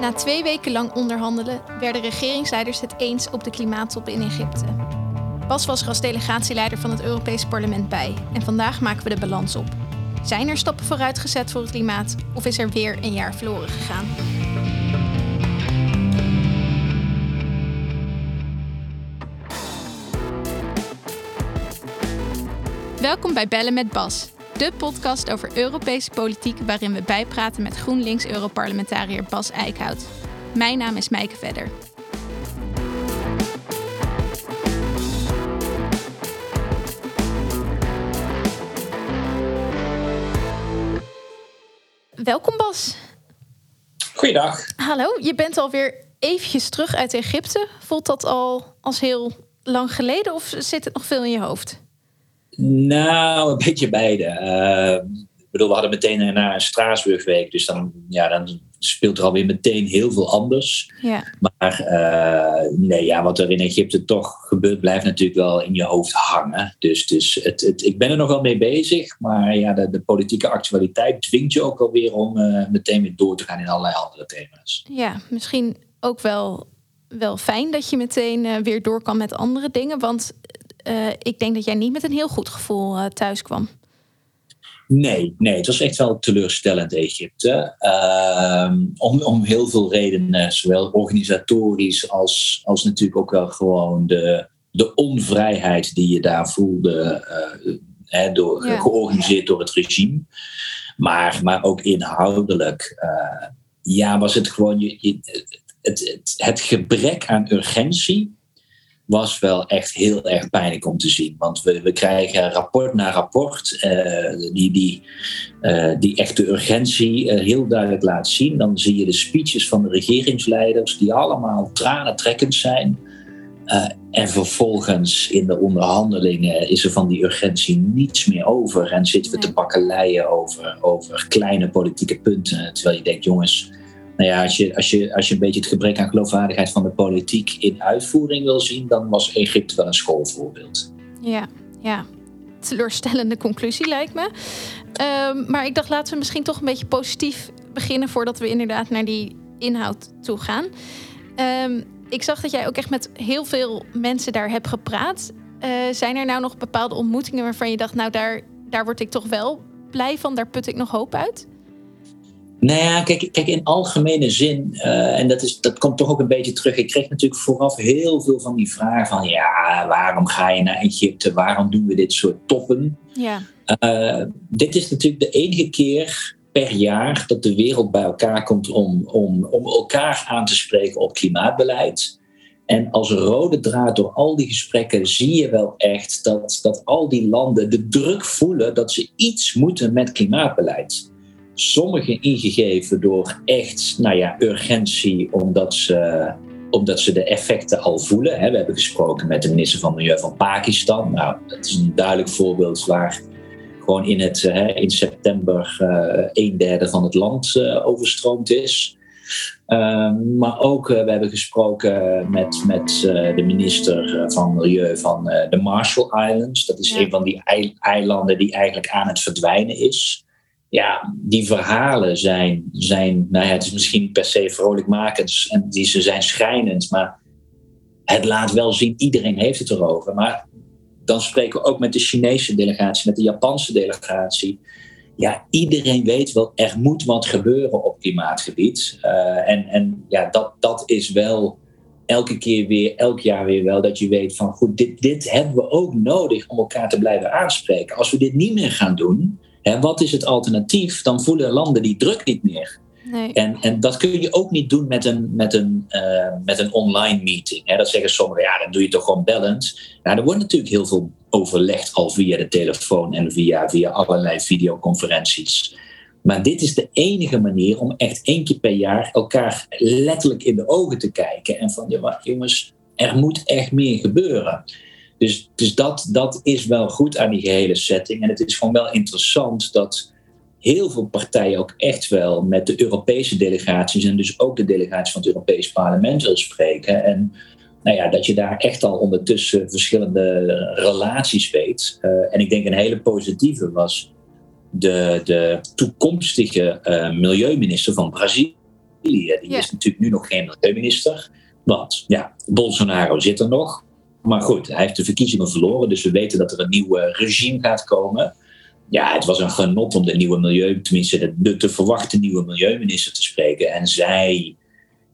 Na twee weken lang onderhandelen werden regeringsleiders het eens op de klimaattop in Egypte. Bas was er als delegatieleider van het Europese parlement bij en vandaag maken we de balans op. Zijn er stappen vooruit gezet voor het klimaat of is er weer een jaar verloren gegaan? Welkom bij Bellen met Bas, de podcast over Europese politiek waarin we bijpraten met GroenLinks-Europarlementariër Bas Eickhout. Mijn naam is Mijke Vedder. Welkom Bas. Goeiedag. Hallo, je bent alweer eventjes terug uit Egypte. Voelt dat al als heel lang geleden of zit het nog veel in je hoofd? Nou, een beetje beide. Uh, ik bedoel, we hadden meteen daarna een Straatsburgweek, dus dan, ja, dan speelt er alweer meteen heel veel anders. Ja. Maar uh, nee, ja, wat er in Egypte toch gebeurt, blijft natuurlijk wel in je hoofd hangen. Dus, dus het, het, ik ben er nog wel mee bezig, maar ja, de, de politieke actualiteit dwingt je ook alweer om uh, meteen weer door te gaan in allerlei andere thema's. Ja, misschien ook wel, wel fijn dat je meteen uh, weer door kan met andere dingen, want uh, ik denk dat jij niet met een heel goed gevoel uh, thuis kwam. Nee, nee, het was echt wel teleurstellend Egypte. Uh, om, om heel veel redenen, zowel organisatorisch als, als natuurlijk ook wel gewoon de, de onvrijheid die je daar voelde, hè, door, ja. georganiseerd door het regime. Maar, maar ook inhoudelijk, ja, was het gewoon je, je, het, het, het gebrek aan urgentie was wel echt heel erg pijnlijk om te zien. Want we, we krijgen rapport na rapport uh, die, die, uh, die echt de urgentie uh, heel duidelijk laat zien. Dan zie je de speeches van de regeringsleiders die allemaal tranentrekkend zijn. en vervolgens in de onderhandelingen is er van die urgentie niets meer over. En zitten we te bakkeleien over, over kleine politieke punten. Terwijl je denkt, jongens, nou ja, als je, als, je, als je een beetje het gebrek aan geloofwaardigheid van de politiek in uitvoering wil zien, dan was Egypte wel een schoolvoorbeeld. Ja, ja. Teleurstellende conclusie lijkt me. Um, maar ik dacht, laten we misschien toch een beetje positief beginnen voordat we inderdaad naar die inhoud toe gaan. Um, ik zag dat jij ook echt met heel veel mensen daar hebt gepraat. Uh, zijn er nou nog bepaalde ontmoetingen waarvan je dacht, nou daar, daar word ik toch wel blij van, daar put ik nog hoop uit? Nou ja, kijk, kijk in algemene zin, uh, en dat, is, dat komt toch ook een beetje terug. Ik kreeg natuurlijk vooraf heel veel van die vragen van, ja, waarom ga je naar Egypte? Waarom doen we dit soort toppen? Ja. Uh, dit is natuurlijk de enige keer per jaar dat de wereld bij elkaar komt om, om, om elkaar aan te spreken op klimaatbeleid. En als rode draad door al die gesprekken zie je wel echt dat, dat al die landen de druk voelen dat ze iets moeten met klimaatbeleid. Sommigen ingegeven door echt nou ja, urgentie, omdat ze, omdat ze de effecten al voelen. We hebben gesproken met de minister van Milieu van Pakistan. Nou, dat is een duidelijk voorbeeld waar gewoon in, het, in september een derde van het land overstroomd is. Uh, maar ook, uh, we hebben gesproken met, met uh, de minister van Milieu van de Marshall Islands. Dat is ja. een van die eilanden die eigenlijk aan het verdwijnen is ja, die verhalen zijn, zijn nou ja, het is misschien per se vrolijkmakend en die, ze zijn schrijnend, maar het laat wel zien, iedereen heeft het erover. Maar dan spreken we ook met de Chinese delegatie, met de Japanse delegatie. Ja, iedereen weet wel, er moet wat gebeuren op klimaatgebied. Uh, en en ja, dat, dat is wel elke keer weer, elk jaar weer wel, dat je weet van goed, dit, dit hebben we ook nodig om elkaar te blijven aanspreken. Als we dit niet meer gaan doen, en wat is het alternatief? Dan voelen landen die druk niet meer. Nee. En, en dat kun je ook niet doen met een, met een, uh, met een online meeting. Hè. Dat zeggen sommigen, ja, dan doe je toch gewoon bellend. Nou, er wordt natuurlijk heel veel overlegd al via de telefoon en via, via allerlei videoconferenties. Maar dit is de enige manier om echt één keer per jaar elkaar letterlijk in de ogen te kijken. En van, ja, jongens, er moet echt meer gebeuren. Dus, dus dat, dat is wel goed aan die gehele setting. En het is gewoon wel interessant dat heel veel partijen ook echt wel met de Europese delegaties en dus ook de delegatie van het Europees Parlement wil spreken. En nou ja, dat je daar echt al ondertussen verschillende relaties weet. Uh, en ik denk een hele positieve was de, de toekomstige uh, milieuminister van Brazilië. Die is natuurlijk nu nog geen milieuminister. Want ja, Bolsonaro zit er nog. Maar goed, hij heeft de verkiezingen verloren. Dus we weten dat er een nieuw regime gaat komen. Ja, het was een genot om de nieuwe milieu, tenminste de, te verwachte nieuwe milieuminister te spreken. En zij,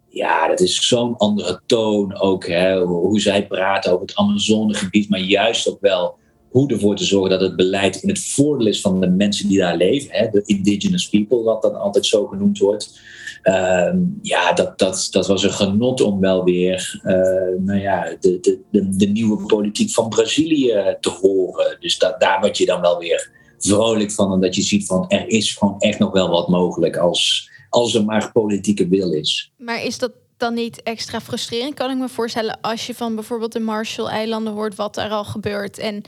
ja, dat is zo'n andere toon ook. Hè, hoe zij praten over het Amazonegebied, maar juist ook wel hoe ervoor te zorgen dat het beleid in het voordeel is van de mensen die daar leven. Hè, de indigenous people, wat dan altijd zo genoemd wordt. Ehm, ja, dat, dat, dat was een genot om wel weer uh, nou ja, de, de, de, nieuwe politiek van Brazilië te horen. Dus dat, daar word je dan wel weer vrolijk van. Omdat je ziet van er is gewoon echt nog wel wat mogelijk als, als er maar politieke wil is. Maar is dat dan niet extra frustrerend, kan ik me voorstellen, als je van bijvoorbeeld de Marshall-eilanden hoort wat daar al gebeurt. En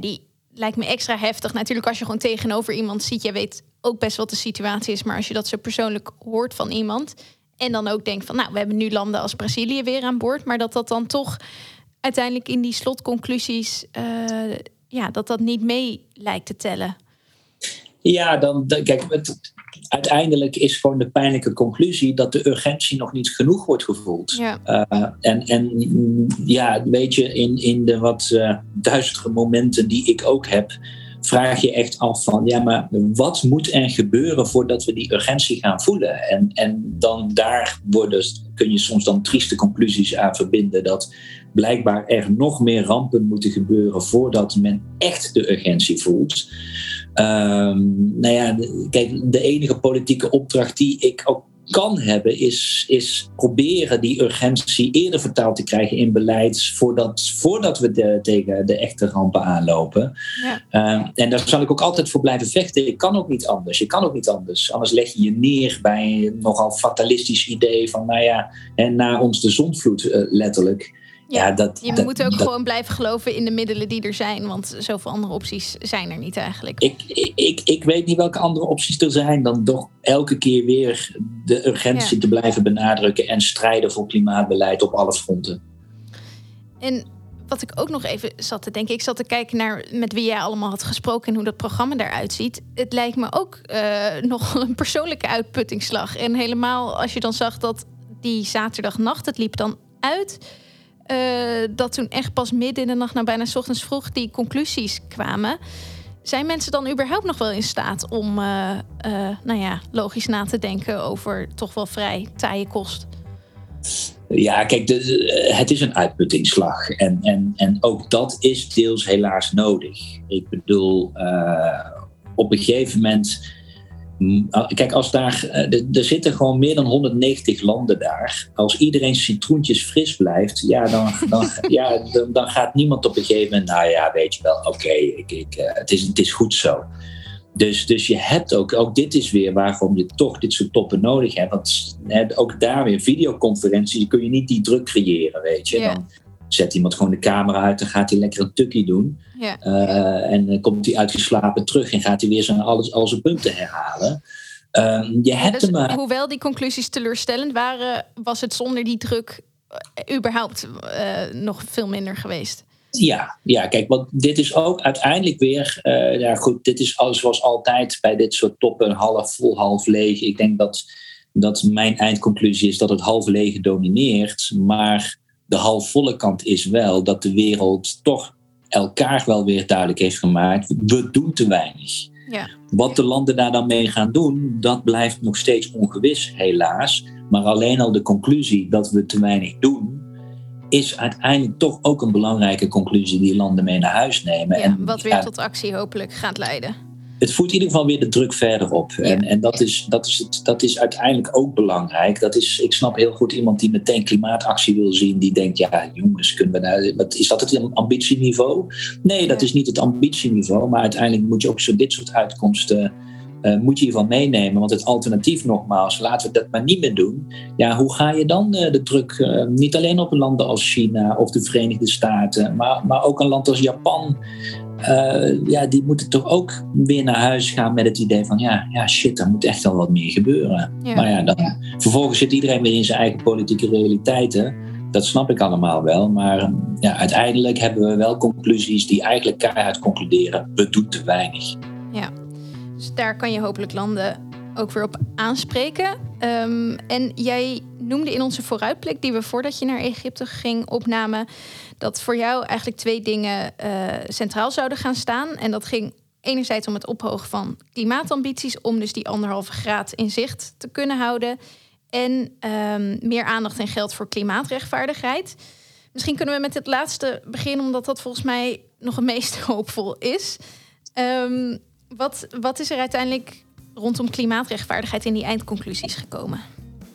die lijkt me extra heftig. Natuurlijk, als je gewoon tegenover iemand ziet, je weet ook best wat de situatie is. Maar als je dat zo persoonlijk hoort van iemand. En dan ook denkt van, nou, we hebben nu landen als Brazilië weer aan boord. Maar dat dat dan toch uiteindelijk in die slotconclusies, uh, ja, dat dat niet mee lijkt te tellen. Ja, dan, kijk, het, uiteindelijk is gewoon de pijnlijke conclusie dat de urgentie nog niet genoeg wordt gevoeld. Ja. Uh, en, en ja, weet je, in, in de wat uh, duistere momenten die ik ook heb, vraag je echt af van, ja, maar wat moet er gebeuren voordat we die urgentie gaan voelen? En, en dan daar worden, kun je soms dan trieste conclusies aan verbinden dat blijkbaar er nog meer rampen moeten gebeuren voordat men echt de urgentie voelt. Um, nou ja, kijk, de enige politieke opdracht die ik ook kan hebben, is, is proberen die urgentie eerder vertaald te krijgen in beleid voordat, voordat we de, tegen de echte rampen aanlopen. Ja. Ehm, en daar zal ik ook altijd voor blijven vechten. Ik kan ook niet anders. Je kan ook niet anders. Anders leg je je neer bij een nogal fatalistisch idee van, nou ja, en na ons de zonvloed uh, letterlijk. Ja, dat, je moet ook gewoon blijven geloven in de middelen die er zijn. Want zoveel andere opties zijn er niet eigenlijk. Ik, ik, ik weet niet welke andere opties er zijn dan toch elke keer weer de urgentie te blijven benadrukken en strijden voor klimaatbeleid op alle fronten. En wat ik ook nog even zat te denken, ik zat te kijken naar met wie jij allemaal had gesproken en hoe dat programma eruit ziet. Het lijkt me ook uh, nog een persoonlijke uitputtingsslag. En helemaal als je dan zag dat die zaterdagnacht, het liep dan uit uh, dat toen echt pas midden in de nacht, nou bijna ochtends vroeg, die conclusies kwamen. Zijn mensen dan überhaupt nog wel in staat om, uh, uh, nou ja, logisch na te denken over toch wel vrij taaie kost? Ja, kijk, het is een uitputtingsslag. En, en, en ook dat is deels helaas nodig. Ik bedoel, op een gegeven moment kijk, als daar, eh, er zitten gewoon meer dan 190 landen daar. Als iedereen citroentjes fris blijft, ja, dan, dan, ja, dan, dan, gaat niemand op een gegeven moment, nou ja, weet je wel, oké, ik, ik, eh, het, is, het is goed zo. Dus, dus je hebt ook, ook dit is weer waarom je toch dit soort toppen nodig hebt. Want hè, ook daar weer videoconferenties, kun je niet die druk creëren, weet je. Dan, zet iemand gewoon de camera uit en gaat hij lekker een tukkie doen. Ja. Uh, en dan komt hij uitgeslapen terug en gaat hij weer zijn, alles, al zijn punten herhalen. Uh, je hebt dus, maar... Hoewel die conclusies teleurstellend waren, was het zonder die druk uh, überhaupt nog veel minder geweest. Ja, ja, kijk, want dit is ook uiteindelijk weer, ja goed, dit is zoals altijd bij dit soort toppen half vol, half leeg. Ik denk dat, dat mijn eindconclusie is dat het half leeg domineert, maar de halfvolle kant is wel dat de wereld toch elkaar wel weer duidelijk heeft gemaakt: we doen te weinig. Ja. Wat de landen daar dan mee gaan doen, dat blijft nog steeds ongewis, helaas. Maar alleen al de conclusie dat we te weinig doen, is uiteindelijk toch ook een belangrijke conclusie die landen mee naar huis nemen. Ja, en, wat weer tot actie hopelijk gaat leiden het voert in ieder geval weer de druk verder op. En, en dat, is, dat, is het, dat is uiteindelijk ook belangrijk. Dat is, ik snap heel goed iemand die meteen klimaatactie wil zien, die denkt: ja, jongens, kunnen we nou, wat, is dat het ambitieniveau? Nee, dat is niet het ambitieniveau. Maar uiteindelijk moet je ook zo dit soort uitkomsten. Uh, moet je hiervan meenemen. Want het alternatief, nogmaals, laten we dat maar niet meer doen. Ja, hoe ga je dan uh, de druk, uh, niet alleen op landen als China of de Verenigde Staten, maar, maar ook een land als Japan, uh, ja, die moeten toch ook weer naar huis gaan met het idee van ja, ja shit, er moet echt wel wat meer gebeuren. Maar ja, dan, vervolgens zit iedereen weer in zijn eigen politieke realiteiten. Dat snap ik allemaal wel. Maar ja, uiteindelijk hebben we wel conclusies die eigenlijk keihard concluderen: we doen te weinig. Ja, dus daar kan je hopelijk landen ook weer op aanspreken. Ehm, en jij noemde in onze vooruitblik, die we voordat je naar Egypte ging opnamen, dat voor jou eigenlijk twee dingen uh, centraal zouden gaan staan. En dat ging enerzijds om het ophogen van klimaatambities, om dus die anderhalve graad in zicht te kunnen houden. En um, meer aandacht en geld voor klimaatrechtvaardigheid. Misschien kunnen we met het laatste beginnen, omdat dat volgens mij nog het meest hoopvol is. Um, wat, wat is er uiteindelijk rondom klimaatrechtvaardigheid in die eindconclusies gekomen?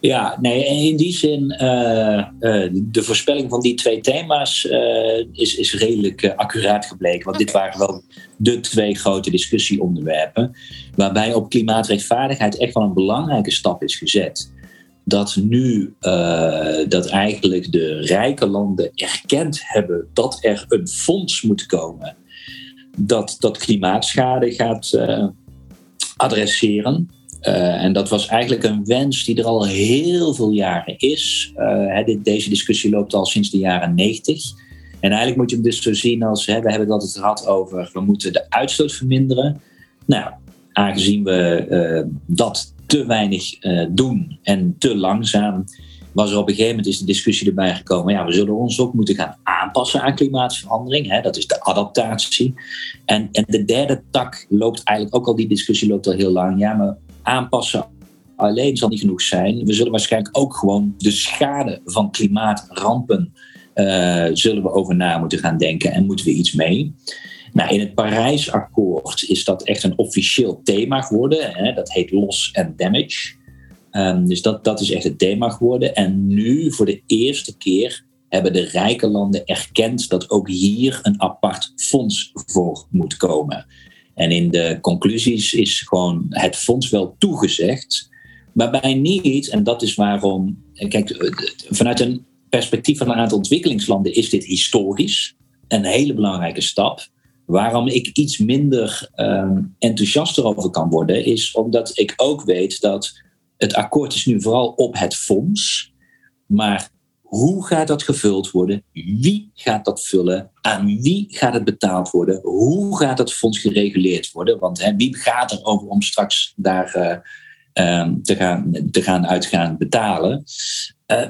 Ja, nee, in die zin, uh, uh, de voorspelling van die twee thema's uh, is, is redelijk accuraat gebleken. Want dit waren wel de twee grote discussieonderwerpen. Waarbij op klimaatrechtvaardigheid echt wel een belangrijke stap is gezet. Dat nu dat eigenlijk de rijke landen erkend hebben dat er een fonds moet komen dat, dat klimaatschade gaat adresseren. Uh, en dat was eigenlijk een wens die er al heel veel jaren is. Uh, dit, deze discussie loopt al sinds de jaren 90. En eigenlijk moet je hem dus zo zien als, hè, we hebben het altijd gehad over, we moeten de uitstoot verminderen. Nou, aangezien we uh, dat te weinig doen en te langzaam, was er op een gegeven moment is de discussie erbij gekomen. Ja, we zullen ons ook moeten gaan aanpassen aan klimaatverandering. Hè, dat is de adaptatie. En, en de derde tak loopt eigenlijk ook al, die discussie loopt al heel lang. Ja, maar aanpassen alleen zal niet genoeg zijn. We zullen waarschijnlijk ook gewoon de schade van klimaatrampen uh, zullen we over na moeten gaan denken en moeten we iets mee. Nou, in het Parijsakkoord is dat echt een officieel thema geworden. Hè? Dat heet loss and damage. Um, dus dat, dat is echt het thema geworden. En nu, voor de eerste keer, hebben de rijke landen erkend dat ook hier een apart fonds voor moet komen. En in de conclusies is gewoon het fonds wel toegezegd, waarbij niet, en dat is waarom, kijk, vanuit een perspectief van een aantal ontwikkelingslanden is dit historisch een hele belangrijke stap. Waarom ik iets minder um, enthousiast erover kan worden, is omdat ik ook weet dat het akkoord is nu vooral op het fonds. Maar hoe gaat dat gevuld worden? Wie gaat dat vullen? Aan wie gaat het betaald worden? Hoe gaat dat fonds gereguleerd worden? Want hè, wie gaat er over om straks daar uh, um, te, gaan, te gaan uitgaan betalen? Uh,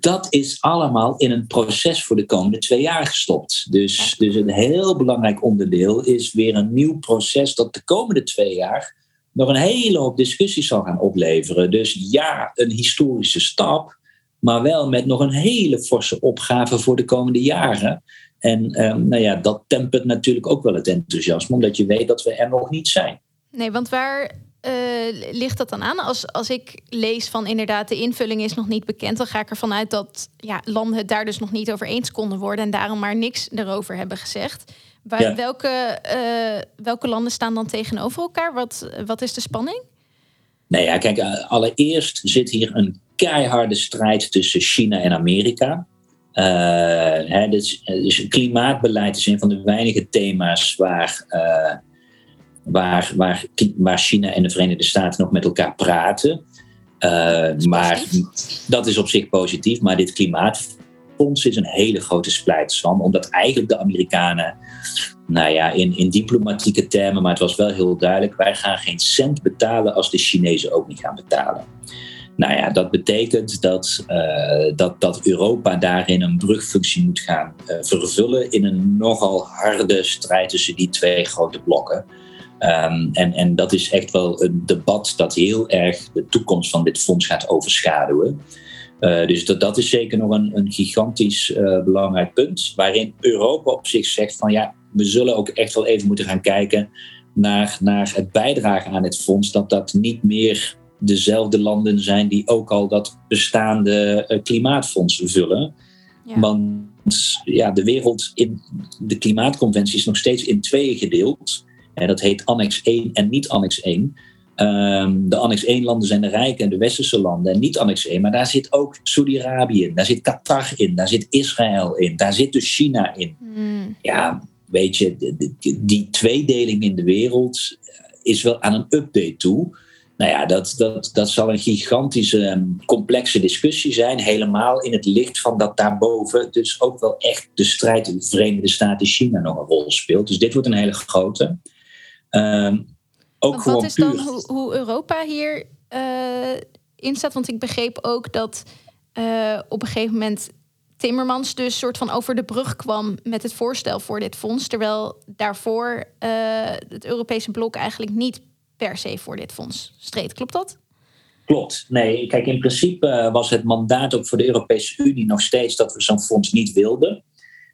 dat is allemaal in een proces voor de komende twee jaar gestopt. Dus, dus een heel belangrijk onderdeel is weer een nieuw proces dat de komende twee jaar nog een hele hoop discussies zal gaan opleveren. Dus ja, een historische stap maar wel met nog een hele forse opgave voor de komende jaren. En um, nou ja, dat tempert natuurlijk ook wel het enthousiasme, omdat je weet dat we er nog niet zijn. Nee, want waar uh, ligt dat dan aan? Als, als ik lees van inderdaad de invulling is nog niet bekend, dan ga ik ervan uit dat ja, landen het daar dus nog niet over eens konden worden en daarom maar niks erover hebben gezegd. Waar, ja. welke, uh, welke landen staan dan tegenover elkaar? Wat, wat is de spanning? Nou ja, kijk, allereerst zit hier een keiharde strijd tussen China en Amerika. Uh, hè, dus, dus, klimaatbeleid is een van de weinige thema's waar, uh, waar, waar, waar China en de Verenigde Staten nog met elkaar praten. Uh, maar dat is op zich positief. Maar dit klimaatfonds is een hele grote splijtswam. Omdat eigenlijk de Amerikanen, nou ja, in, in diplomatieke termen, maar het was wel heel duidelijk: wij gaan geen cent betalen als de Chinezen ook niet gaan betalen. Nou ja, dat betekent dat, uh, dat, dat Europa daarin een brugfunctie moet gaan uh, vervullen in een nogal harde strijd tussen die twee grote blokken. Um, en, en dat is echt wel een debat dat heel erg de toekomst van dit fonds gaat overschaduwen. Uh, dus dat, dat is zeker nog een, een gigantisch belangrijk punt, waarin Europa op zich zegt van ja, we zullen ook echt wel even moeten gaan kijken naar, naar het bijdragen aan het fonds, dat dat niet meer dezelfde landen zijn die ook al dat bestaande uh, klimaatfonds vullen. Ja. Want ja, de wereld in de klimaatconventie is nog steeds in tweeën gedeeld. En dat heet Annex 1 en niet Annex 1. Um, ehm, de Annex 1 landen zijn de rijke en de westerse landen en niet Annex 1. Maar daar zit ook Saudi-Arabië in, daar zit Qatar in, daar zit Israël in, daar zit dus China in. Mm. Ja, weet je, die, die tweedeling in de wereld is wel aan een update toe. Nou ja, dat, dat, dat zal een gigantische, ehm, complexe discussie zijn. Helemaal in het licht van dat daarboven dus ook wel echt de strijd in de Verenigde Staten-China nog een rol speelt. Dus dit wordt een hele grote. Um, ook Want gewoon wat is puur. dan hoe, hoe Europa hier eh, in staat? Want ik begreep ook dat eh, op een gegeven moment Timmermans dus soort van over de brug kwam met het voorstel voor dit fonds. Terwijl daarvoor eh, het Europese blok eigenlijk niet per se voor dit fonds streed. Klopt dat? Klopt. Nee, kijk, in principe was het mandaat ook voor de Europese Unie nog steeds dat we zo'n fonds niet wilden.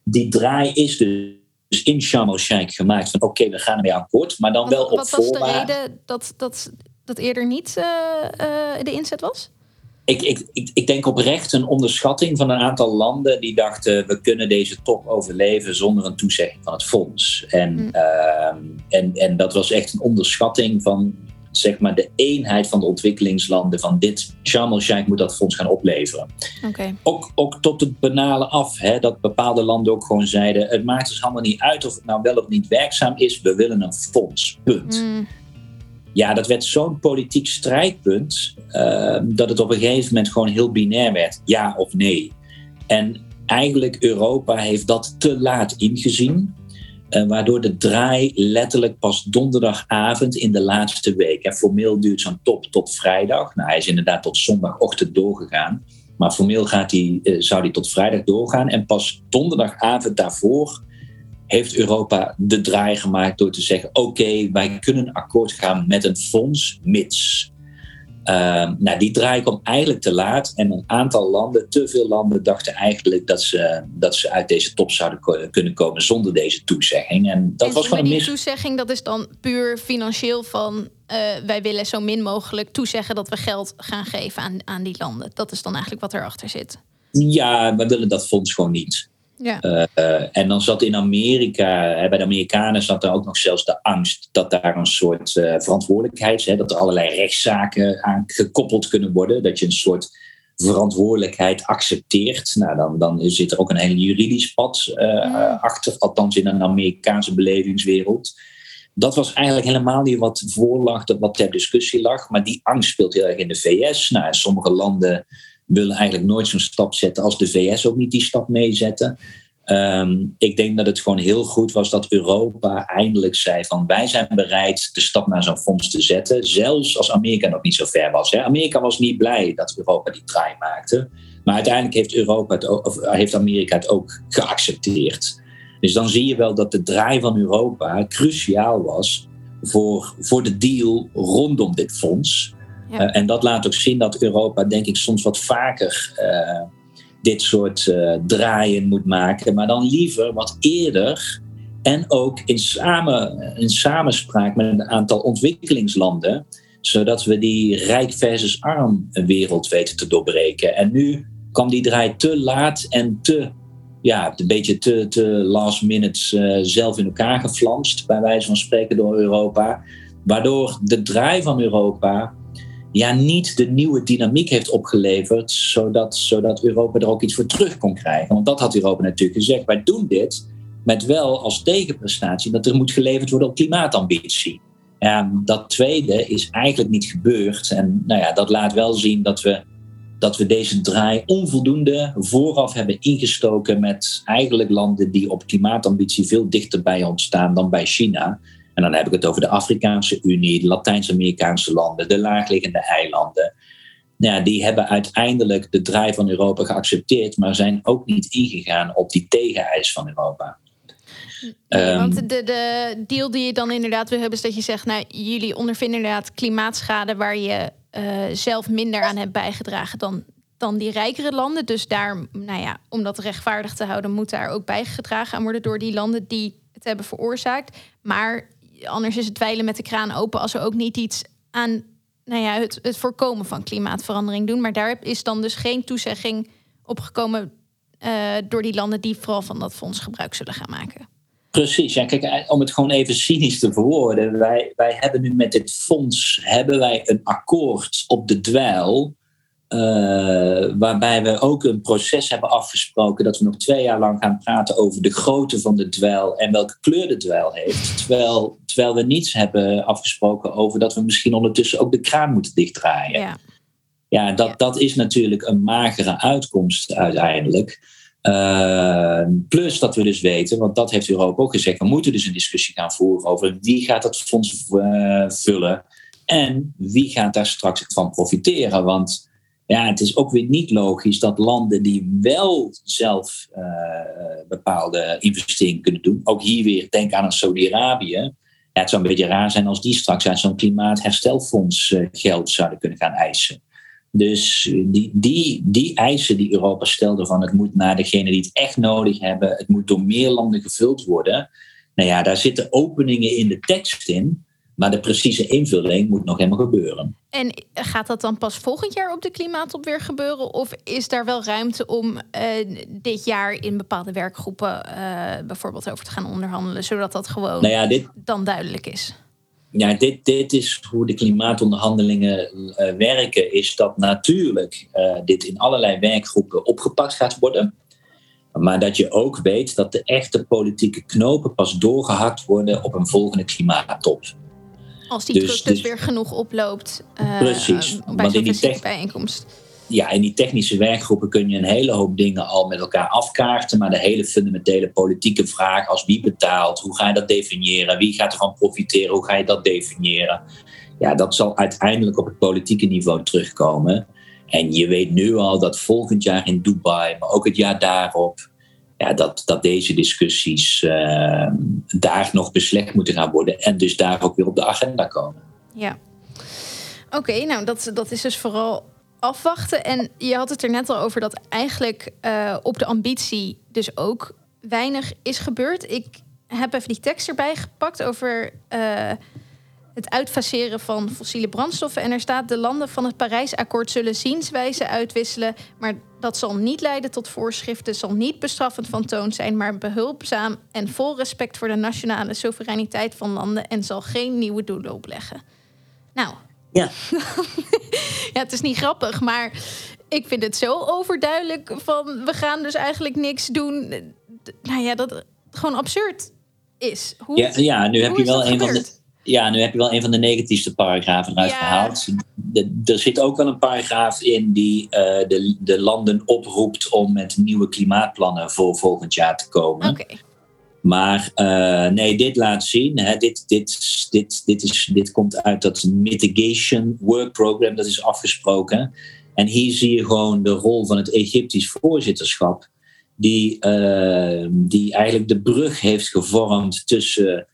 Die draai is dus in Sharm el-Sheikh gemaakt van oké, we gaan ermee akkoord, maar dan wel op wat was de reden dat, dat, dat eerder niet eh, eh, de inzet was? Ik, ik, ik, ik denk oprecht een onderschatting van een aantal landen die dachten we kunnen deze top overleven zonder een toezegging van het fonds. En, Hmm. ehm, en, en dat was echt een onderschatting van zeg maar, de eenheid van de ontwikkelingslanden van dit Sharm el-Sheikh moet dat fonds gaan opleveren. Oké. ook, ook tot het banale af. Hè, dat bepaalde landen ook gewoon zeiden: het maakt ons allemaal niet uit of het nou wel of niet werkzaam is. We willen een fonds. Punt. Mm, Ja, dat werd zo'n politiek strijdpunt eh, dat het op een gegeven moment gewoon heel binair werd: ja of nee. En eigenlijk Europa heeft dat te laat ingezien. Eh, waardoor de draai letterlijk pas donderdagavond in de laatste week. En formeel duurt zo'n top tot vrijdag. Nou, hij is inderdaad tot zondagochtend doorgegaan. Maar formeel gaat die, eh, zou die tot vrijdag doorgaan. En pas donderdagavond daarvoor heeft Europa de draai gemaakt door te zeggen: oké, wij kunnen akkoord gaan met een fonds, mits. Ehm, nou, die draai kwam eigenlijk te laat. En een aantal landen, te veel landen, dachten eigenlijk dat ze, dat ze uit deze top zouden ko- kunnen komen zonder deze toezegging. En dat en was gewoon een die mis. toezegging, dat is dan puur financieel van... eh, wij willen zo min mogelijk toezeggen dat we geld gaan geven aan, aan die landen. Dat is dan eigenlijk wat erachter zit. Ja, we willen dat fonds gewoon niet. Ja. Eh, eh, en dan zat in Amerika, hè, bij de Amerikanen zat er ook nog zelfs de angst dat daar een soort eh, verantwoordelijkheid, hè, dat er allerlei rechtszaken aan gekoppeld kunnen worden, dat je een soort verantwoordelijkheid accepteert. Nou, dan, dan zit er ook een hele juridisch pad eh, Mm. achter, althans in een Amerikaanse belevingswereld. Dat was eigenlijk helemaal niet wat voorlag, wat ter discussie lag. Maar die angst speelt heel erg in de VS. Nou, sommige landen willen eigenlijk nooit zo'n stap zetten als de VS ook niet die stap meezetten. Ehm, ik denk dat het gewoon heel goed was dat Europa eindelijk zei van wij zijn bereid de stap naar zo'n fonds te zetten. Zelfs als Amerika nog niet zo ver was. Hè. Amerika was niet blij dat Europa die draai maakte. Maar uiteindelijk heeft, Europa het of heeft Amerika het ook geaccepteerd. Dus dan zie je wel dat de draai van Europa cruciaal was voor, voor de deal rondom dit fonds. Eh, en dat laat ook zien dat Europa, denk ik, soms wat vaker eh, dit soort eh, draaien moet maken. Maar dan liever wat eerder. En ook in, samen, in samenspraak met een aantal ontwikkelingslanden. Zodat we die rijk versus arm wereld weten te doorbreken. En nu kwam die draai te laat en te, ja, een beetje te, te last minute zelf in elkaar geflanst. Bij wijze van spreken door Europa. Waardoor de draai van Europa ja, niet de nieuwe dynamiek heeft opgeleverd, zodat, zodat Europa er ook iets voor terug kon krijgen. Want dat had Europa natuurlijk gezegd. Wij doen dit met wel als tegenprestatie dat er moet geleverd worden op klimaatambitie. Ja, dat tweede is eigenlijk niet gebeurd. En nou ja, dat laat wel zien dat we, dat we deze draai onvoldoende vooraf hebben ingestoken met eigenlijk landen die op klimaatambitie veel dichter bij ons staan dan bij China. En dan heb ik het over de Afrikaanse Unie, de Latijns-Amerikaanse landen, de laagliggende eilanden. Ja, die hebben uiteindelijk de draai van Europa geaccepteerd, maar zijn ook niet ingegaan op die tegeneis van Europa. Nee, Ehm, want de, de deal die je dan inderdaad wil hebben, is dat je zegt, nou, jullie ondervinden inderdaad klimaatschade waar je eh, zelf minder aan hebt bijgedragen dan, dan die rijkere landen. Dus daar, nou ja, om dat rechtvaardig te houden, moet daar ook bijgedragen aan worden door die landen die het hebben veroorzaakt. Maar anders is het dweilen met de kraan open als we ook niet iets aan nou ja, het, het voorkomen van klimaatverandering doen. Maar daar is dan dus geen toezegging opgekomen eh, door die landen die vooral van dat fonds gebruik zullen gaan maken. Precies, ja, kijk, eh, om het gewoon even cynisch te verwoorden. Wij, wij hebben nu met dit fonds hebben wij een akkoord op de dweil. Eh, waarbij we ook een proces hebben afgesproken dat we nog twee jaar lang gaan praten over de grootte van de dweil en welke kleur de dweil heeft. Terwijl, terwijl we niets hebben afgesproken over dat we misschien ondertussen ook de kraan moeten dichtdraaien. Ja. Ja, dat, dat is natuurlijk een magere uitkomst uiteindelijk. plus dat we dus weten, want dat heeft Europa ook gezegd, we moeten dus een discussie gaan voeren over wie gaat dat fonds vullen en wie gaat daar straks van profiteren. Want ja, het is ook weer niet logisch dat landen die wel zelf uh, bepaalde investeringen kunnen doen, ook hier weer, denk aan Saudi-Arabië. Ja, het zou een beetje raar zijn als die straks uit zo'n klimaatherstelfonds uh, geld zouden kunnen gaan eisen. Dus die, die, die eisen die Europa stelde van het moet naar degene die het echt nodig hebben, het moet door meer landen gevuld worden. Nou ja, daar zitten openingen in de tekst in maar de precieze invulling moet nog helemaal gebeuren. En gaat dat dan pas volgend jaar op de klimaattop weer gebeuren? Of is daar wel ruimte om uh, dit jaar in bepaalde werkgroepen uh, bijvoorbeeld over te gaan onderhandelen, zodat dat gewoon nou ja, dit, dan duidelijk is? Ja, dit, dit is hoe de klimaatonderhandelingen uh, werken. Is dat natuurlijk dit in allerlei werkgroepen opgepakt gaat worden. Maar dat je ook weet dat de echte politieke knopen pas doorgehakt worden op een volgende klimaattop. Als die dus, druk dus, dus, weer genoeg oploopt uh, precies, bij zo'n bijeenkomst. Ja, in die technische werkgroepen kun je een hele hoop dingen al met elkaar afkaarten. Maar de hele fundamentele politieke vraag als wie betaalt, hoe ga je dat definiëren, wie gaat ervan profiteren, hoe ga je dat definiëren. Ja, dat zal uiteindelijk op het politieke niveau terugkomen. En je weet nu al dat volgend jaar in Dubai, maar ook het jaar daarop, ja, dat, dat deze discussies uh, daar nog beslecht moeten gaan worden en dus daar ook weer op de agenda komen. Ja, oké, nou dat, dat is dus vooral afwachten. En je had het er net al over dat eigenlijk uh, op de ambitie dus ook weinig is gebeurd. Ik heb even die tekst erbij gepakt over. Uh, het uitfaseren van fossiele brandstoffen. En er staat: de landen van het Parijsakkoord zullen zienswijze uitwisselen, maar dat zal niet leiden tot voorschriften, zal niet bestraffend van toon zijn, maar behulpzaam en vol respect voor de nationale soevereiniteit van landen en zal geen nieuwe doelen opleggen. Nou, ja. ja, het is niet grappig, maar ik vind het zo overduidelijk van we gaan dus eigenlijk niks doen. Nou ja, dat gewoon absurd is. Hoe, ja, ja, nu heb je wel een van de ja, nu heb je wel een van de negatiefste paragrafen eruit gehaald. er zit ook wel een paragraaf in die uh, de, de landen oproept om met nieuwe klimaatplannen voor volgend jaar te komen. Okay. Maar uh, nee, dit laat zien. Hè, dit, dit, dit, dit, is, dit komt uit dat Mitigation Work Program, dat is afgesproken. En hier zie je gewoon de rol van het Egyptisch voorzitterschap, die, uh, die eigenlijk de brug heeft gevormd tussen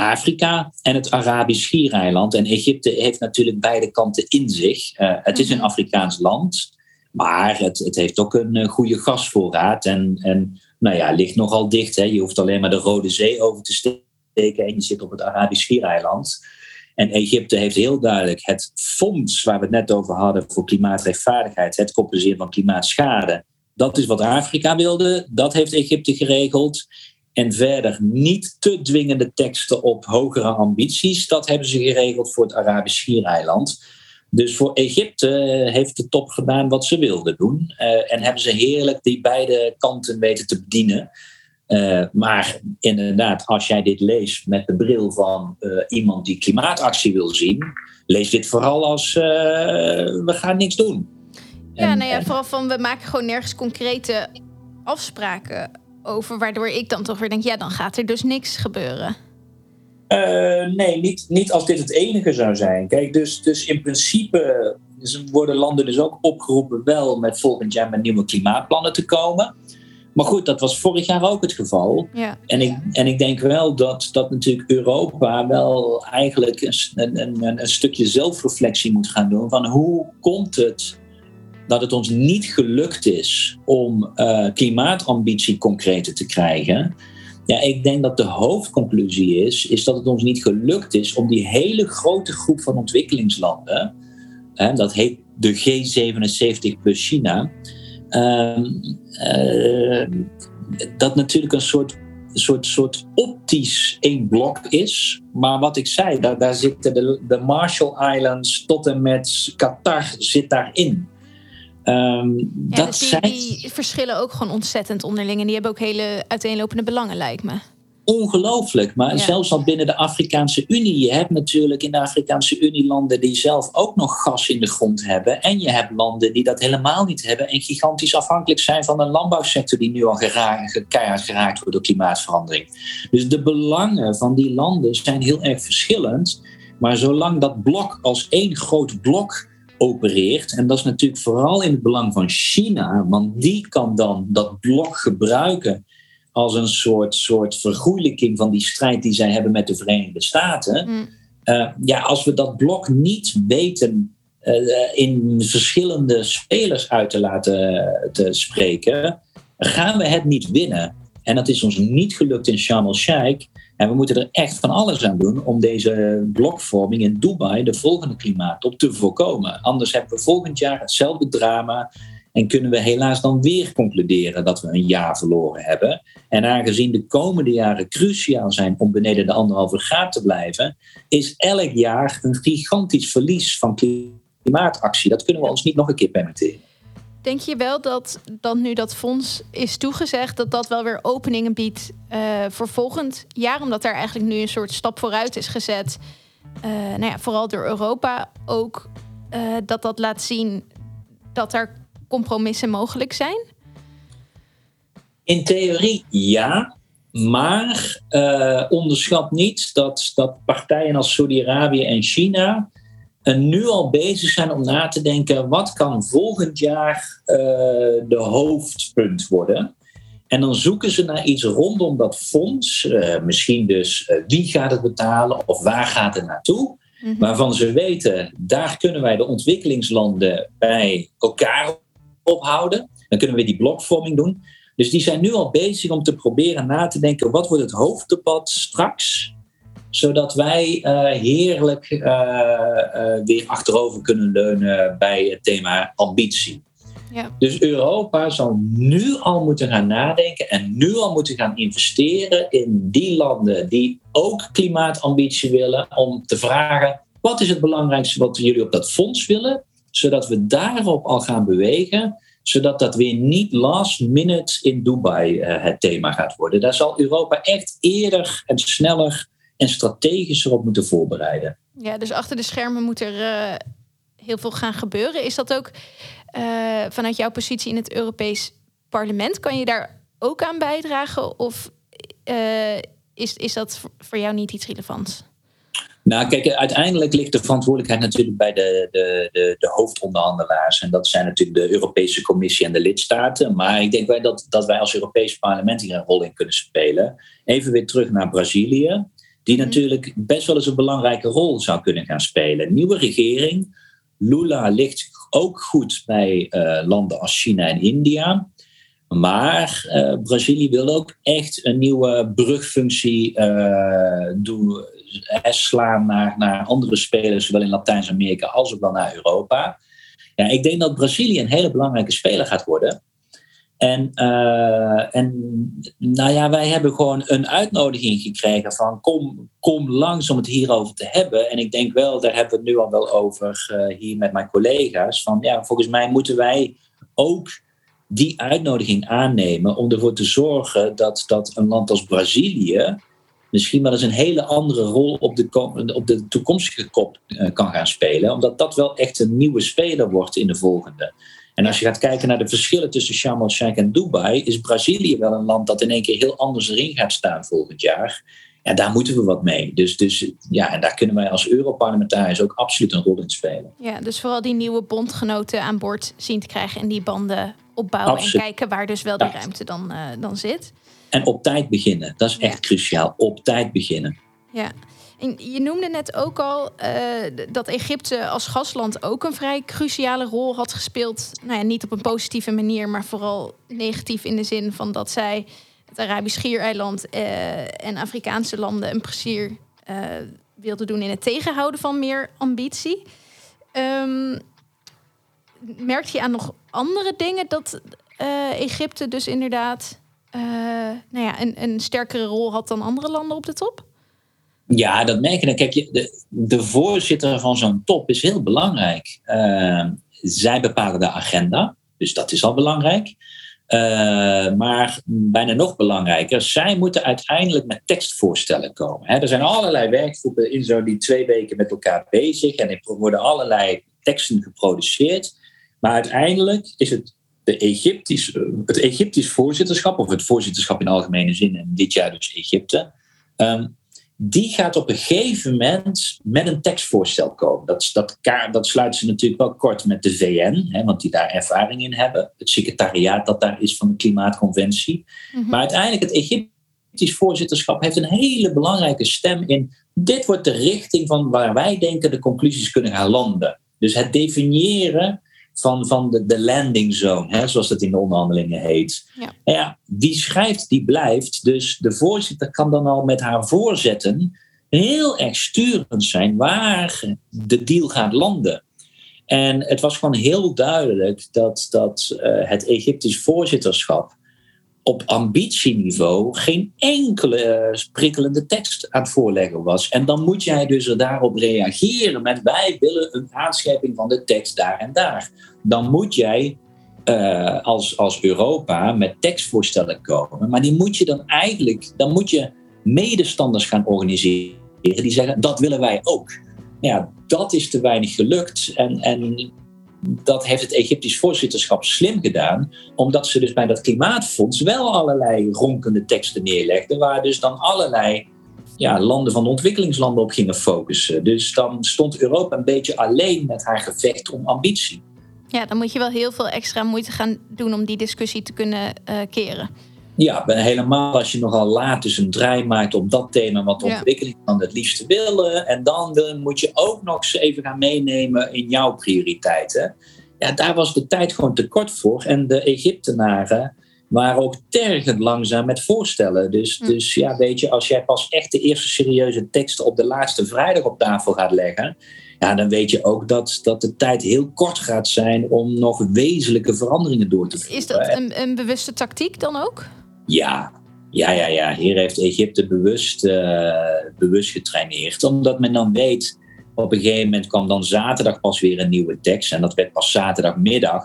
Afrika en het Arabisch Schiereiland. En Egypte heeft natuurlijk beide kanten in zich. Uh, het is een mhm. Afrikaans land, maar het, het heeft ook een uh, goede gasvoorraad. En, en nou ja, ligt nogal dicht. Hè. Je hoeft alleen maar de Rode Zee over te steken en je zit op het Arabisch Schiereiland. En Egypte heeft heel duidelijk het fonds waar we het net over hadden voor klimaatrechtvaardigheid, het compenseren van klimaatschade. Dat is wat Afrika wilde, dat heeft Egypte geregeld. En verder niet te dwingende teksten op hogere ambities. Dat hebben ze geregeld voor het Arabisch Schiereiland. Dus voor Egypte heeft de top gedaan wat ze wilden doen. Uh, en hebben ze heerlijk die beide kanten weten te bedienen. Uh, maar inderdaad, als jij dit leest met de bril van uh, iemand die klimaatactie wil zien, lees dit vooral als we gaan niks doen. Ja, en, nou ja, vooral van we maken gewoon nergens concrete afspraken over, waardoor ik dan toch weer denk, ja, dan gaat er dus niks gebeuren. Uh, nee, niet, niet als dit het enige zou zijn. Kijk, dus, dus in principe worden landen dus ook opgeroepen wel met volgend jaar met nieuwe klimaatplannen te komen. Maar goed, dat was vorig jaar ook het geval. Ja. En, ik, en ik denk wel dat, dat natuurlijk Europa wel eigenlijk een, een, een, een stukje zelfreflectie moet gaan doen. Van hoe komt het dat het ons niet gelukt is om uh, klimaatambitie concreter te krijgen. Ja, ik denk dat de hoofdconclusie is, is dat het ons niet gelukt is om die hele grote groep van ontwikkelingslanden, hè, dat heet de G77 plus China, uh, uh, dat natuurlijk een soort, soort, soort optisch één blok is. Maar wat ik zei, daar, daar zitten de, de Marshall Islands tot en met Qatar zit daarin. Um, ja, dat dus die, die, verschillen ook gewoon ontzettend onderling. En die hebben ook hele uiteenlopende belangen, lijkt me. ongelooflijk. Maar zelfs al binnen de Afrikaanse Unie. Je hebt natuurlijk in de Afrikaanse Unie landen die zelf ook nog gas in de grond hebben. En je hebt landen die dat helemaal niet hebben. En gigantisch afhankelijk zijn van een landbouwsector die nu al geraakt, keihard geraakt wordt door klimaatverandering. Dus de belangen van die landen zijn heel erg verschillend. Maar zolang dat blok als één groot blok opereert. En dat is natuurlijk vooral in het belang van China, want die kan dan dat blok gebruiken als een soort, soort vergoeilijking van die strijd die zij hebben met de Verenigde Staten. Mm. Eh, ja, als we dat blok niet weten uh, in verschillende spelers uit te laten te spreken, gaan we het niet winnen. En dat is ons niet gelukt in Sharm el-Sheikh. En we moeten er echt van alles aan doen om deze blokvorming in Dubai, de volgende klimaattop, te voorkomen. Anders hebben we volgend jaar hetzelfde drama en kunnen we helaas dan weer concluderen dat we een jaar verloren hebben. En aangezien de komende jaren cruciaal zijn om beneden de anderhalve graad te blijven, is elk jaar een gigantisch verlies van klimaatactie. Dat kunnen we ons niet nog een keer permitteren. Denk je wel dat, dat nu dat fonds is toegezegd, dat dat wel weer openingen biedt uh, voor volgend jaar? Omdat daar eigenlijk nu een soort stap vooruit is gezet. Uh, nou ja, vooral door Europa ook. Uh, dat dat laat zien dat er compromissen mogelijk zijn? In theorie ja. Maar onderschat niet dat, dat partijen als Saudi-Arabië en China en nu al bezig zijn om na te denken wat kan volgend jaar uh, de hoofdpunt worden. En dan zoeken ze naar iets rondom dat fonds. Uh, misschien dus uh, wie gaat het betalen of waar gaat het naartoe. Mm -hmm. Waarvan ze weten, daar kunnen wij de ontwikkelingslanden bij elkaar ophouden. Dan kunnen we die blokvorming doen. Dus die zijn nu al bezig om te proberen na te denken, wat wordt het hoofddebat straks? Zodat wij uh, heerlijk uh, uh, weer achterover kunnen leunen bij het thema ambitie. Ja. Dus Europa zal nu al moeten gaan nadenken en nu al moeten gaan investeren in die landen die ook klimaatambitie willen, om te vragen: wat is het belangrijkste wat jullie op dat fonds willen, zodat we daarop al gaan bewegen zodat dat weer niet last minute in Dubai het thema gaat worden. Daar zal Europa echt eerder en sneller en strategisch erop moeten voorbereiden. Ja, dus achter de schermen moet er uh, heel veel gaan gebeuren. Is dat ook uh, vanuit jouw positie in het Europees Parlement? Kan je daar ook aan bijdragen? Of uh, is, is dat voor jou niet iets relevants? Nou, kijk, uiteindelijk ligt de verantwoordelijkheid natuurlijk bij de, de, de, de, hoofdonderhandelaars. En dat zijn natuurlijk de Europese Commissie en de lidstaten. Maar ik denk wel dat, dat wij als Europees parlement hier een rol in kunnen spelen. Even weer terug naar Brazilië die mhm. natuurlijk best wel eens een belangrijke rol zou kunnen gaan spelen. Nieuwe regering. Lula ligt ook goed bij uh, landen als China en India. Maar uh, Brazilië wil ook echt een nieuwe brugfunctie uh, doen, slaan naar, naar andere spelers, zowel in Latijns-Amerika als ook wel naar Europa. Ja, ik denk dat Brazilië een hele belangrijke speler gaat worden. En, uh, en nou ja, wij hebben gewoon een uitnodiging gekregen van kom, kom langs om het hierover te hebben. En ik denk wel, daar hebben we het nu al wel over uh, hier met mijn collega's. Van ja, volgens mij moeten wij ook die uitnodiging aannemen om ervoor te zorgen dat, dat een land als Brazilië misschien wel eens een hele andere rol op de, op de toekomstige kop uh, kan gaan spelen. Omdat dat wel echt een nieuwe speler wordt in de volgende. En als je gaat kijken naar de verschillen tussen Sharm el-Sheikh en Dubai, is Brazilië wel een land dat in één keer heel anders erin gaat staan volgend jaar. En daar moeten we wat mee. Dus, dus ja, en daar kunnen wij als Europarlementariërs ook absoluut een rol in spelen. Ja, dus vooral die nieuwe bondgenoten aan boord zien te krijgen en die banden opbouwen absoluut. en kijken waar dus wel die ruimte dan, uh, dan zit. En op tijd beginnen, dat is echt cruciaal. Op tijd beginnen. Ja, je noemde net ook al uh, dat Egypte als gastland ook een vrij cruciale rol had gespeeld. Nou ja, niet op een positieve manier, maar vooral negatief in de zin van dat zij het Arabisch Schiereiland uh, en Afrikaanse landen een plezier uh, wilden doen in het tegenhouden van meer ambitie. Um, merkte je aan nog andere dingen dat Egypte dus inderdaad nou ja, een, een sterkere rol had dan andere landen op de top? Ja, dat merk je. Kijk, de, de voorzitter van zo'n top is heel belangrijk. Uh, zij bepalen de agenda, dus dat is al belangrijk. Uh, maar bijna nog belangrijker, zij moeten uiteindelijk met tekstvoorstellen komen. er zijn allerlei werkgroepen in zo die twee weken met elkaar bezig en er worden allerlei teksten geproduceerd. Maar uiteindelijk is het de Egyptisch, het Egyptisch voorzitterschap, of het voorzitterschap in algemene zin, en dit jaar dus Egypte, ehm, die gaat op een gegeven moment met een tekstvoorstel komen. Dat, dat, dat sluiten ze natuurlijk wel kort met de VN, hè, want die daar ervaring in hebben. Het secretariaat dat daar is van de Klimaatconventie. Mhm. Maar uiteindelijk het Egyptisch voorzitterschap heeft een hele belangrijke stem in. Dit wordt de richting van waar wij denken de conclusies kunnen gaan landen. Dus het definiëren van, van de, de landing zone, hè, zoals dat in de onderhandelingen heet. Ja. ja, wie schrijft, die blijft. Dus de voorzitter kan dan al met haar voorzetten heel erg sturend zijn waar de deal gaat landen. En het was gewoon heel duidelijk dat, dat uh, het Egyptisch voorzitterschap op ambitieniveau geen enkele prikkelende tekst aan het voorleggen was. En dan moet jij dus er daarop reageren met wij willen een aanscherping van de tekst daar en daar. Dan moet jij uh, als, als Europa met tekstvoorstellen komen. Maar die moet je dan eigenlijk, dan moet je medestanders gaan organiseren die zeggen dat willen wij ook. Ja, dat is te weinig gelukt. En, en dat heeft het Egyptisch voorzitterschap slim gedaan, omdat ze dus bij dat klimaatfonds wel allerlei ronkende teksten neerlegden, waar dus dan allerlei ja, landen van de ontwikkelingslanden op gingen focussen. Dus dan stond Europa een beetje alleen met haar gevecht om ambitie. Ja, dan moet je wel heel veel extra moeite gaan doen om die discussie te kunnen uh, keren. Ja, helemaal als je nogal laat dus een draai maakt op dat thema wat de ja. ontwikkelingslanden het liefste willen. En dan moet je ook nog eens even gaan meenemen in jouw prioriteiten. Ja, daar was de tijd gewoon te kort voor. En de Egyptenaren waren ook tergend langzaam met voorstellen. Dus, hm. dus ja, weet je, als jij pas echt de eerste serieuze teksten op de laatste vrijdag op tafel gaat leggen. Ja, dan weet je ook dat, dat de tijd heel kort gaat zijn om nog wezenlijke veranderingen door te voeren. Is dat een, een bewuste tactiek dan ook? Ja, ja, ja, ja. Hier heeft Egypte bewust, uh, bewust getraineerd. Omdat men dan weet, op een gegeven moment kwam dan zaterdag pas weer een nieuwe tekst. En dat werd pas zaterdagmiddag.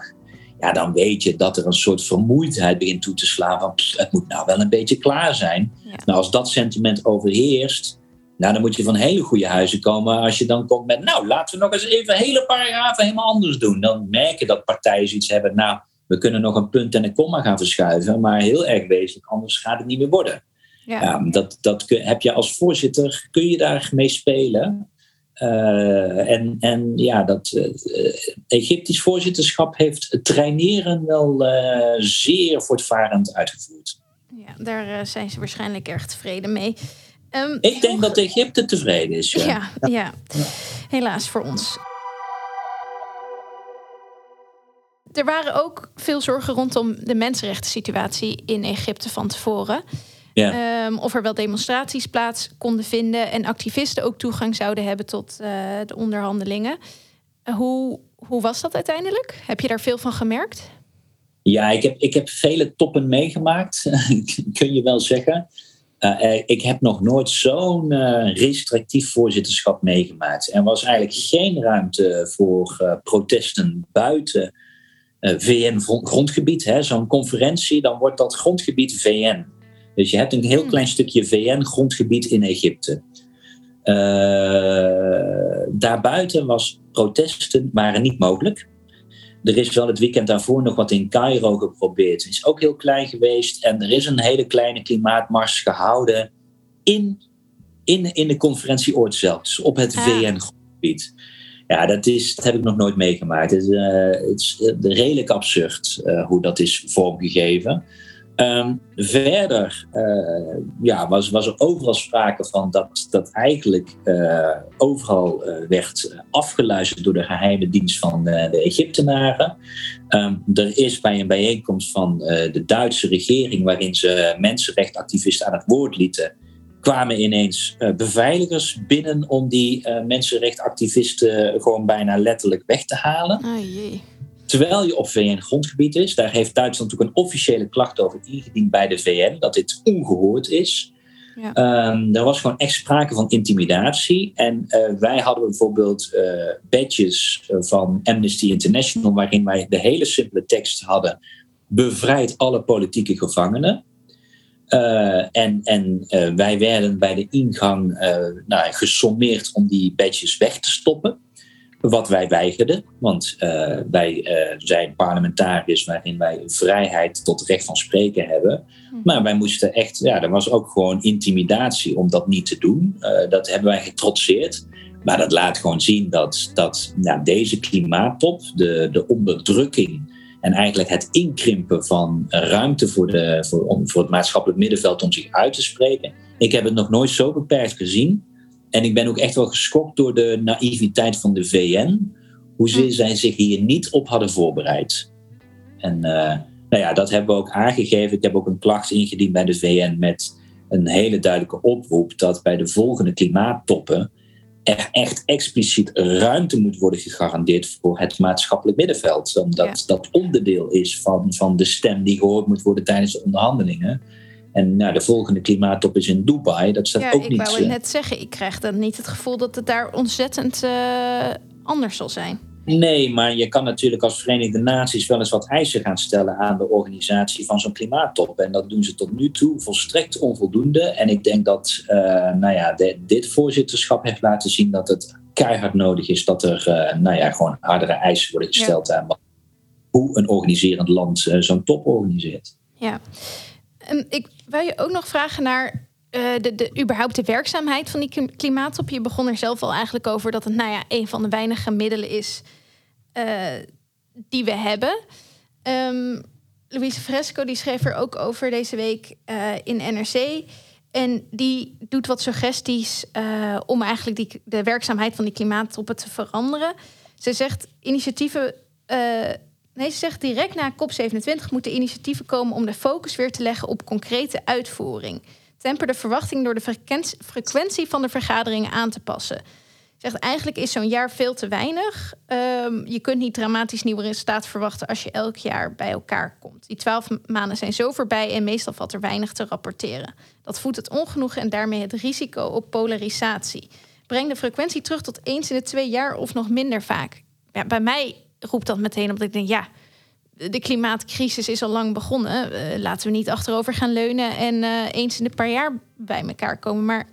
Ja, dan weet je dat er een soort vermoeidheid begint toe te slaan. Van, het moet nou wel een beetje klaar zijn. Nou, als dat sentiment overheerst, nou, dan moet je van hele goede huizen komen. Als je dan komt met, nou, laten we nog eens even hele paragrafen helemaal anders doen. Dan merken dat partijen zoiets hebben, nou we kunnen nog een punt en een komma gaan verschuiven, maar heel erg wezenlijk, anders gaat het niet meer worden. Ja. dat, dat heb je als voorzitter, kun je daar mee spelen. Uh, en, en ja, dat uh, Egyptisch voorzitterschap heeft het traineren wel uh, zeer voortvarend uitgevoerd. Ja, daar zijn ze waarschijnlijk erg tevreden mee. Um, Ik denk dat Egypte tevreden is. Ja. Ja, ja. ja, helaas voor ons. Er waren ook veel zorgen rondom de mensenrechten situatie in Egypte van tevoren. Ja. Um, of er wel demonstraties plaats konden vinden en activisten ook toegang zouden hebben tot uh, de onderhandelingen. Uh, hoe, hoe was dat uiteindelijk? Heb je daar veel van gemerkt? Ja, ik heb, ik heb vele toppen meegemaakt, kun je wel zeggen. Uh, ik heb nog nooit zo'n restrictief voorzitterschap meegemaakt. Er was eigenlijk geen ruimte voor protesten buiten eh, VN-grondgebied, zo'n conferentie, dan wordt dat grondgebied VN. Dus je hebt een heel hmm. klein stukje VN-grondgebied in Egypte. Uh, daarbuiten was protesten waren niet mogelijk. Er is wel het weekend daarvoor nog wat in Cairo geprobeerd. Het is ook heel klein geweest. En er is een hele kleine klimaatmars gehouden in, in, in de conferentieoord zelf. Dus op het ah. VN-grondgebied. Ja, dat, is, dat heb ik nog nooit meegemaakt. Het is, uh, het is uh, redelijk absurd uh, hoe dat is vormgegeven. Um, verder ja, was, was er overal sprake van dat, dat eigenlijk overal werd afgeluisterd door de geheime dienst van de Egyptenaren. Um, er is bij een bijeenkomst van de Duitse regering, waarin ze mensenrechtenactivisten aan het woord lieten, kwamen ineens uh, beveiligers binnen om die uh, mensenrechtenactivisten gewoon bijna letterlijk weg te halen. Oh, jee. Terwijl je op VN-grondgebied is, daar heeft Duitsland natuurlijk een officiële klacht over ingediend bij de VN, dat dit ongehoord is. Ja. Um, er was gewoon echt sprake van intimidatie. En uh, wij hadden bijvoorbeeld badges van Amnesty International, waarin wij de hele simpele tekst hadden bevrijd alle politieke gevangenen. En en wij werden bij de ingang nou, gesommeerd om die badges weg te stoppen. Wat wij weigerden, want uh, wij uh, zijn parlementariërs waarin wij vrijheid tot recht van spreken hebben. Hm. Maar wij moesten echt, ja, er was ook gewoon intimidatie om dat niet te doen. Uh, dat hebben wij getrotseerd. Maar dat laat gewoon zien dat, dat nou, deze klimaattop, de, de onderdrukking en eigenlijk het inkrimpen van ruimte voor, de, voor, om, voor het maatschappelijk middenveld om zich uit te spreken. Ik heb het nog nooit zo beperkt gezien. En ik ben ook echt wel geschokt door de naïviteit van de VN. Hoe ze, hm. zij zich hier niet op hadden voorbereid. En uh, nou ja, dat hebben we ook aangegeven. Ik heb ook een klacht ingediend bij de VN met een hele duidelijke oproep dat bij de volgende klimaattoppen er echt expliciet ruimte moet worden gegarandeerd voor het maatschappelijk middenveld. Omdat dat onderdeel is van, van de stem die gehoord moet worden tijdens de onderhandelingen. En nou, de volgende klimaattop is in Dubai. Dat staat ook niet... ik wou het net zeggen. Ik krijg dan niet het gevoel dat het daar ontzettend uh, anders zal zijn. Nee, maar je kan natuurlijk als Verenigde Naties wel eens wat eisen gaan stellen aan de organisatie van zo'n klimaattop. En dat doen ze tot nu toe volstrekt onvoldoende. En ik denk dat uh, nou ja, de, dit voorzitterschap heeft laten zien dat het keihard nodig is dat er uh, nou ja, gewoon hardere eisen worden gesteld aan hoe een organiserend land zo'n top organiseert. Ja, en ik wil je ook nog vragen naar de, de, überhaupt de werkzaamheid van die klimaattop. Je begon er zelf al eigenlijk over dat het nou ja, een van de weinige middelen is die we hebben. Um, Louise Fresco die schreef er ook over deze week uh, in NRC. En die doet wat suggesties om eigenlijk die, de werkzaamheid van die klimaattoppen te veranderen. Ze zegt initiatieven Nee, ze zegt direct na COP27 moeten initiatieven komen om de focus weer te leggen op concrete uitvoering. Temper de verwachting door de frequentie van de vergaderingen aan te passen. Zegt eigenlijk is zo'n jaar veel te weinig. Um, je kunt niet dramatisch nieuwe resultaten verwachten als je elk jaar bij elkaar komt. Die twaalf maanden zijn zo voorbij en meestal valt er weinig te rapporteren. Dat voedt het ongenoegen en daarmee het risico op polarisatie. Breng de frequentie terug tot eens in de twee jaar of nog minder vaak. Ja, bij mij roept dat meteen op dat ik denk, ja, de klimaatcrisis is al lang begonnen. Uh, laten we niet achterover gaan leunen en uh, eens in een paar jaar bij elkaar komen. Maar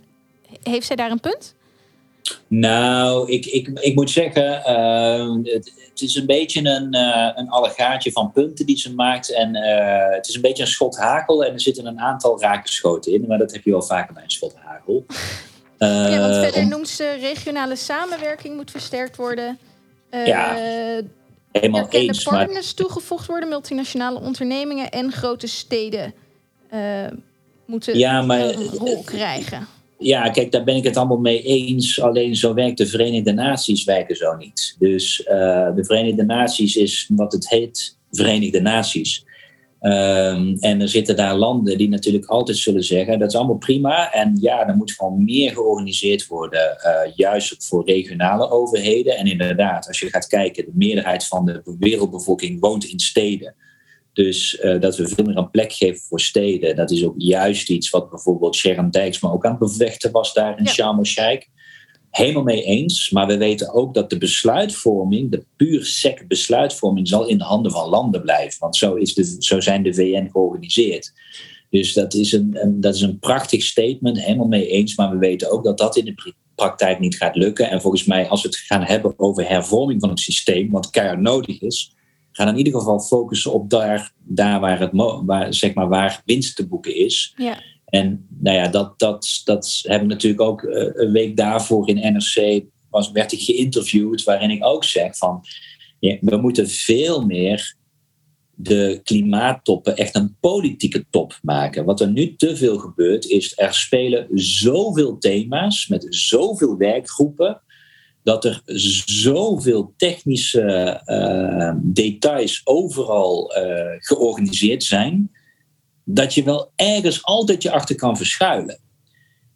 heeft zij daar een punt? Nou, ik, ik, ik moet zeggen, uh, het, het, is een beetje een, een allegaatje van punten die ze maakt. En het is een beetje een schot hakel en er zitten een aantal rakenschoten in. Maar dat heb je wel vaker bij een schot hagel. ja, want verder om... noemt ze regionale samenwerking moet versterkt worden. ja helemaal eens. partners maar... toegevoegd worden, multinationale ondernemingen en grote steden uh, moeten ja, maar, een rol krijgen. Ja, kijk, daar ben ik het allemaal mee eens. Alleen zo werkt de Verenigde Naties werken zo niet. Dus uh, de Verenigde Naties is wat het heet Verenigde Naties. Um, en er zitten daar landen die natuurlijk altijd zullen zeggen: dat is allemaal prima. En ja, er moet gewoon meer georganiseerd worden, uh, juist voor regionale overheden. En inderdaad, als je gaat kijken, de meerderheid van de wereldbevolking woont in steden. Dus uh, dat we veel meer een plek geven voor steden, dat is ook juist iets wat bijvoorbeeld Sharon Dijksma ook aan het bevechten was daar in ja. Sharm el-Sheikh helemaal mee eens. Maar we weten ook dat de besluitvorming, de puur sec besluitvorming, zal in de handen van landen blijven. Want zo, is de, zo zijn de VN georganiseerd. Dus dat is, een, een, dat is een prachtig statement, helemaal mee eens. Maar we weten ook dat dat in de praktijk niet gaat lukken. En volgens mij, als we het gaan hebben over hervorming van het systeem, wat keihard nodig is, gaan in ieder geval focussen op daar, daar waar, het, waar, zeg maar, waar winst te boeken is. Ja. En nou ja, dat, dat, dat hebben we natuurlijk ook eh, een week daarvoor in NRC was, werd ik geïnterviewd, waarin ik ook zeg van ja, we moeten veel meer de klimaattoppen echt een politieke top maken. Wat er nu te veel gebeurt, is er spelen zoveel thema's met zoveel werkgroepen, dat er zoveel technische uh, details overal uh, georganiseerd zijn dat je wel ergens altijd je achter kan verschuilen.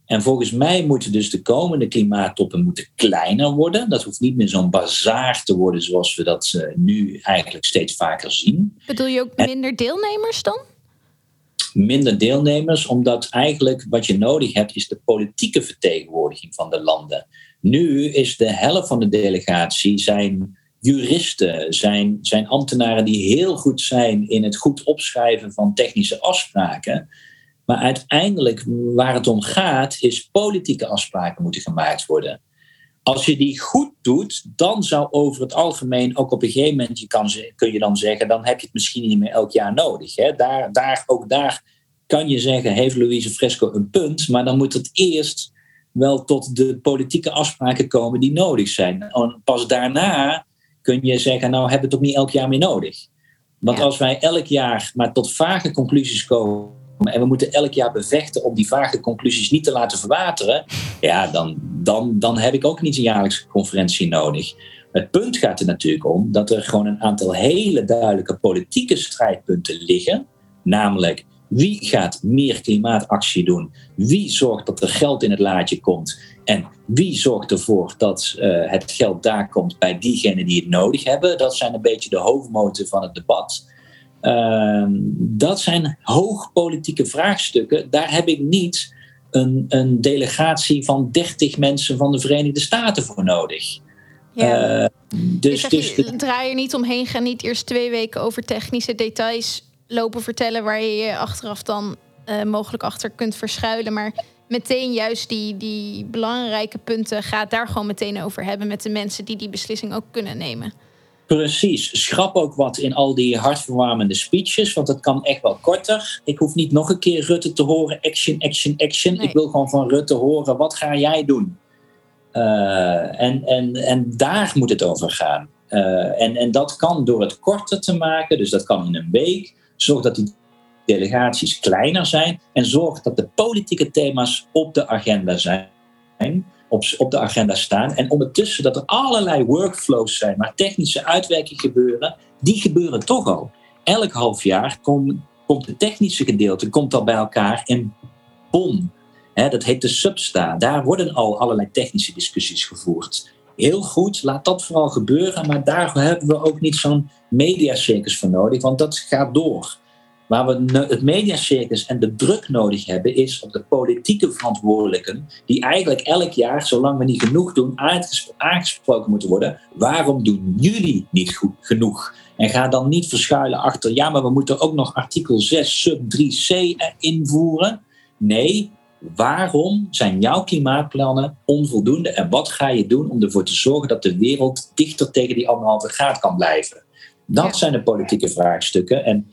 En volgens mij moeten dus de komende klimaattoppen moeten kleiner worden. Dat hoeft niet meer zo'n bazaar te worden zoals we dat uh, nu eigenlijk steeds vaker zien. Bedoel je ook minder deelnemers dan? Minder deelnemers, omdat eigenlijk wat je nodig hebt is de politieke vertegenwoordiging van de landen. Nu is de helft van de delegatie zijn juristen, zijn, zijn ambtenaren die heel goed zijn in het goed opschrijven van technische afspraken. Maar uiteindelijk waar het om gaat, is politieke afspraken moeten gemaakt worden. Als je die goed doet, dan zou over het algemeen ook op een gegeven moment, je kan, kun je dan zeggen, dan heb je het misschien niet meer elk jaar nodig. Hè? Daar, daar, ook daar kan je zeggen, heeft Louise Fresco een punt, maar dan moet het eerst wel tot de politieke afspraken komen die nodig zijn. En pas daarna kun je zeggen, nou hebben we het ook niet elk jaar meer nodig. Want als wij elk jaar maar tot vage conclusies komen en we moeten elk jaar bevechten om die vage conclusies niet te laten verwateren, ja, dan, dan, dan heb ik ook niet een jaarlijkse conferentie nodig. Het punt gaat er natuurlijk om dat er gewoon een aantal hele duidelijke politieke strijdpunten liggen. Namelijk, wie gaat meer klimaatactie doen? Wie zorgt dat er geld in het laadje komt? En wie zorgt ervoor dat uh, het geld daar komt bij diegenen die het nodig hebben? Dat zijn een beetje de hoofdmoten van het debat. Uh, dat zijn hoogpolitieke vraagstukken. Daar heb ik niet een, een, delegatie van 30 mensen van de Verenigde Staten voor nodig. Ja. Uh, dus, dus, je, draai er niet omheen, ga niet eerst twee weken over technische details lopen vertellen waar je je achteraf dan uh, mogelijk achter kunt verschuilen. Maar meteen juist die, die belangrijke punten gaat daar gewoon meteen over hebben met de mensen die die beslissing ook kunnen nemen. Precies. Schrap ook wat in al die hartverwarmende speeches, want het kan echt wel korter. Ik hoef niet nog een keer Rutte te horen, action, action, action. Ik wil gewoon van Rutte horen, wat ga jij doen? Uh, en, en, en daar moet het over gaan. Uh, en, en dat kan door het korter te maken, dus dat kan in een week. Zorg dat die delegaties kleiner zijn en zorg dat de politieke thema's op de agenda zijn. Op, op de agenda staan. En ondertussen dat er allerlei workflows zijn, maar technische uitwerking gebeuren, die gebeuren toch al. Elk half jaar komt, komt het technische gedeelte komt al bij elkaar in Bonn. dat heet de Substa. Daar worden al allerlei technische discussies gevoerd. Heel goed, laat dat vooral gebeuren, maar daar hebben we ook niet zo'n mediacircus voor nodig, want dat gaat door. Waar we het mediacircus en de druk nodig hebben, is op de politieke verantwoordelijken, die eigenlijk elk jaar, zolang we niet genoeg doen, aangesproken moeten worden. Waarom doen jullie niet goed genoeg? En ga dan niet verschuilen achter, ja, maar we moeten ook nog artikel 6 sub 3c invoeren. Nee, waarom zijn jouw klimaatplannen onvoldoende en wat ga je doen om ervoor te zorgen dat de wereld dichter tegen die anderhalve graad kan blijven? Dat zijn de politieke vraagstukken. En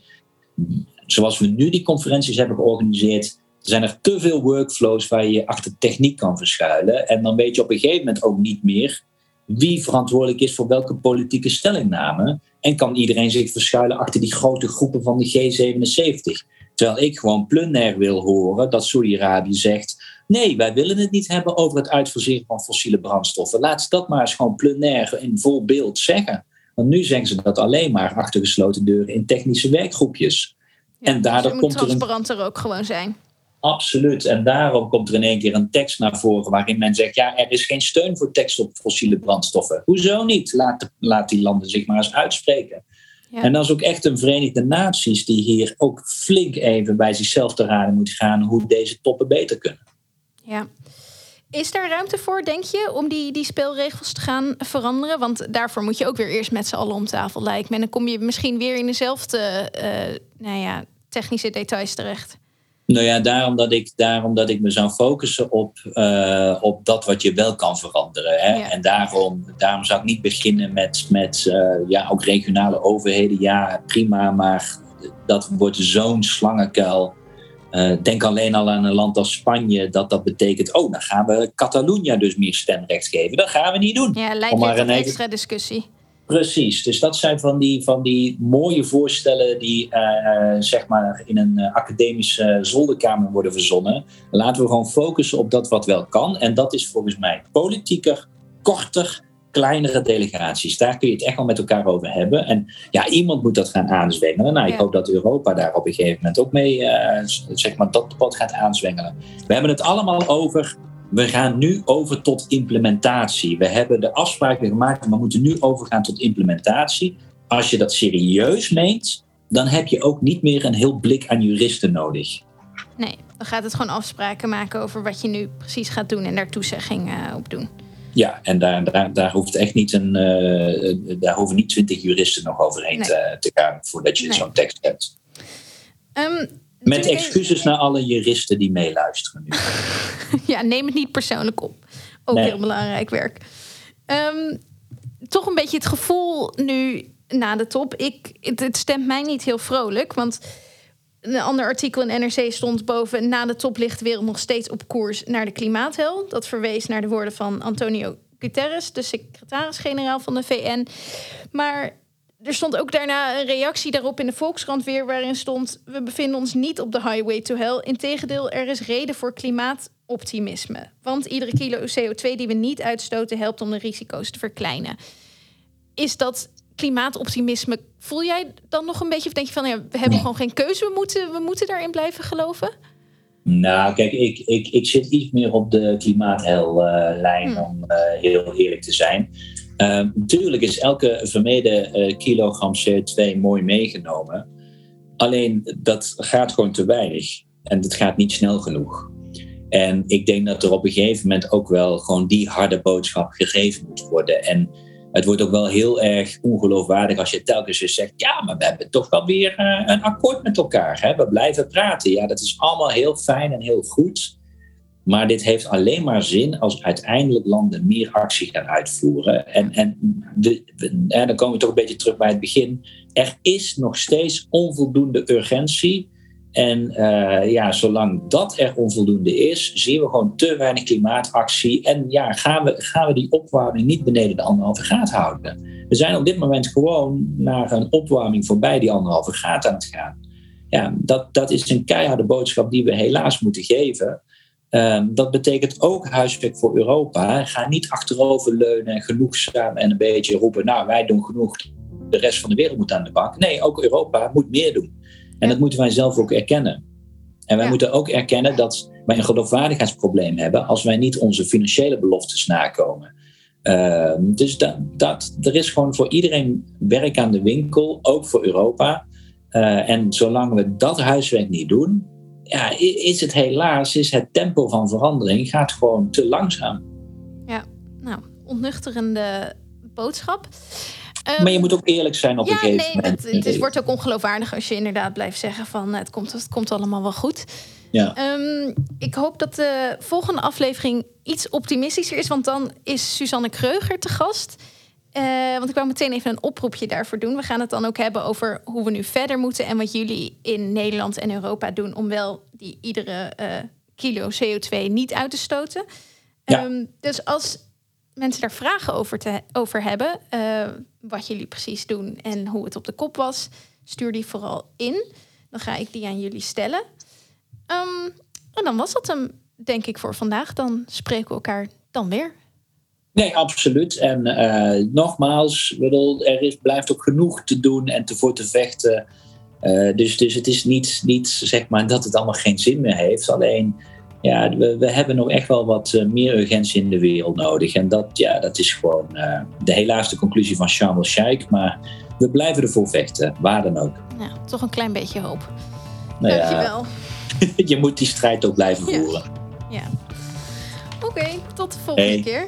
zoals we nu die conferenties hebben georganiseerd, zijn er te veel workflows waar je achter techniek kan verschuilen. En dan weet je op een gegeven moment ook niet meer wie verantwoordelijk is voor welke politieke stellingname. En kan iedereen zich verschuilen achter die grote groepen van de G77. Terwijl ik gewoon plunair wil horen dat Saudi-Arabië zegt: nee, wij willen het niet hebben over het uitfaseren van fossiele brandstoffen. Laat ze dat maar eens gewoon plenair in vol beeld zeggen. Want nu zeggen ze dat alleen maar achter gesloten deuren in technische werkgroepjes. Ja, en daardoor dus komt er een. transparanter ook gewoon zijn. Absoluut. En daarom komt er in één keer een tekst naar voren waarin men zegt: ja, er is geen steun voor tekst op fossiele brandstoffen. Hoezo niet? Laat, laat die landen zich maar eens uitspreken. Ja. En dat is ook echt een Verenigde Naties die hier ook flink even bij zichzelf te raden moet gaan hoe deze toppen beter kunnen. Ja. Is daar ruimte voor, denk je, om die, die speelregels te gaan veranderen? Want daarvoor moet je ook weer eerst met z'n allen om tafel lijken. En dan kom je misschien weer in dezelfde uh, nou ja, technische details terecht. Nou ja, daarom dat ik, daarom dat ik me zou focussen op, uh, op dat wat je wel kan veranderen. Hè? Ja. En daarom, daarom zou ik niet beginnen met, met uh, ja, ook regionale overheden. Ja, prima, maar dat wordt zo'n slangenkuil. Uh, denk alleen al aan een land als Spanje, dat dat betekent, oh, dan gaan we Catalonië dus meer stemrecht geven. Dat gaan we niet doen. Ja, leidt weer een extra discussie. Precies, dus dat zijn van die, van die mooie voorstellen die uh, zeg maar in een uh, academische zolderkamer worden verzonnen. Laten we gewoon focussen op dat wat wel kan. En dat is volgens mij politieker, korter, kleinere delegaties. Daar kun je het echt wel met elkaar over hebben. En ja, iemand moet dat gaan aanzwengelen. Nou, ik ja. hoop dat Europa daar op een gegeven moment ook mee, uh, zeg maar, dat pad gaat aanzwengelen. We hebben het allemaal over we gaan nu over tot implementatie. We hebben de afspraken gemaakt, maar moeten nu overgaan tot implementatie. Als je dat serieus meent, dan heb je ook niet meer een heel blik aan juristen nodig. Nee, dan gaat het gewoon afspraken maken over wat je nu precies gaat doen en daar toezegging uh, op doen. Ja, en daar, daar, daar hoeft echt niet een, uh, daar hoeven niet twintig juristen nog overheen te, te, gaan voordat je zo'n tekst hebt. Um, Met excuses naar alle juristen die meeluisteren nu. ja, neem het niet persoonlijk op. Ook heel belangrijk werk. Um, toch een beetje het gevoel nu na de top. Ik, het, het stemt mij niet heel vrolijk, want een ander artikel in NRC stond boven... na de top ligt de wereld nog steeds op koers naar de klimaathel. Dat verwees naar de woorden van Antonio Guterres... de secretaris-generaal van de VN. Maar er stond ook daarna een reactie daarop in de Volkskrant weer... waarin stond, we bevinden ons niet op de highway to hell. Integendeel, er is reden voor klimaatoptimisme. Want iedere kilo CO2 die we niet uitstoten... helpt om de risico's te verkleinen. Is dat klimaatoptimisme, voel jij dan nog een beetje? Of denk je van, ja, we hebben gewoon geen keuze, we moeten, we moeten daarin blijven geloven? Nou, kijk, ik, ik, ik zit iets meer op de klimaathellijn, uh, om uh, heel eerlijk te zijn. Natuurlijk is elke vermeden eh, kilogram CO2 mooi meegenomen. Alleen dat gaat gewoon te weinig. En dat gaat niet snel genoeg. En ik denk dat er op een gegeven moment ook wel gewoon die harde boodschap gegeven moet worden. En het wordt ook wel heel erg ongeloofwaardig als je telkens eens zegt: ja, maar we hebben toch wel weer uh, een akkoord met elkaar. Hè? We blijven praten. Ja, dat is allemaal heel fijn en heel goed. Maar dit heeft alleen maar zin als uiteindelijk landen meer actie gaan uitvoeren. En, en, de, dan komen we toch een beetje terug bij het begin. Er is nog steeds onvoldoende urgentie en uh, ja, zolang dat er onvoldoende is, zien we gewoon te weinig klimaatactie. En ja, gaan we, gaan we die opwarming niet beneden de anderhalve graad houden. We zijn op dit moment gewoon naar een opwarming voorbij die anderhalve graad aan het gaan. Ja, dat, dat is een keiharde boodschap die we helaas moeten geven. Um, dat betekent ook huiswerk voor Europa. Ga niet achteroverleunen en genoegzaam en een beetje roepen: Nou, wij doen genoeg, de rest van de wereld moet aan de bak. Nee, ook Europa moet meer doen. En dat moeten wij zelf ook erkennen. En wij moeten ook erkennen dat wij een geloofwaardigheidsprobleem hebben als wij niet onze financiële beloftes nakomen. Uh, dus dat, dat, er is gewoon voor iedereen werk aan de winkel, ook voor Europa. Uh, en zolang we dat huiswerk niet doen, ja, is het helaas, is het tempo van verandering gaat gewoon te langzaam. Ja, nou, ontnuchterende boodschap. Um, maar je moet ook eerlijk zijn op een gegeven nee, moment. Het, het, het wordt ook ongeloofwaardig als je inderdaad blijft zeggen van het komt, het komt allemaal wel goed. Ja. Um, ik hoop dat de volgende aflevering iets optimistischer is, want dan is Suzanne Kreuger te gast. Uh, want ik wou meteen even een oproepje daarvoor doen. We gaan het dan ook hebben over hoe we nu verder moeten en wat jullie in Nederland en Europa doen om wel die iedere uh, kilo CO2 niet uit te stoten. Ja. Um, dus als mensen daar vragen over, te, over hebben, uh, wat jullie precies doen en hoe het op de kop was, stuur die vooral in. Dan ga ik die aan jullie stellen. Um, en dan was dat hem, denk ik, voor vandaag. Dan spreken we elkaar dan weer. Nee, absoluut. En uh, nogmaals, bedoel, er is, blijft ook genoeg te doen en te voor te vechten. Uh, dus, dus het is niet, niet zeg maar dat het allemaal geen zin meer heeft. Alleen ja, we, we, hebben nog echt wel wat uh, meer urgentie in de wereld nodig. En dat, ja, dat is gewoon de helaas de conclusie van Sharm el-Sheikh. Maar we blijven ervoor vechten, waar dan ook. Ja, toch een klein beetje hoop. Nou Dankjewel. Ja, je moet die strijd ook blijven voeren. Ja. Oké, okay, tot de volgende hey, keer.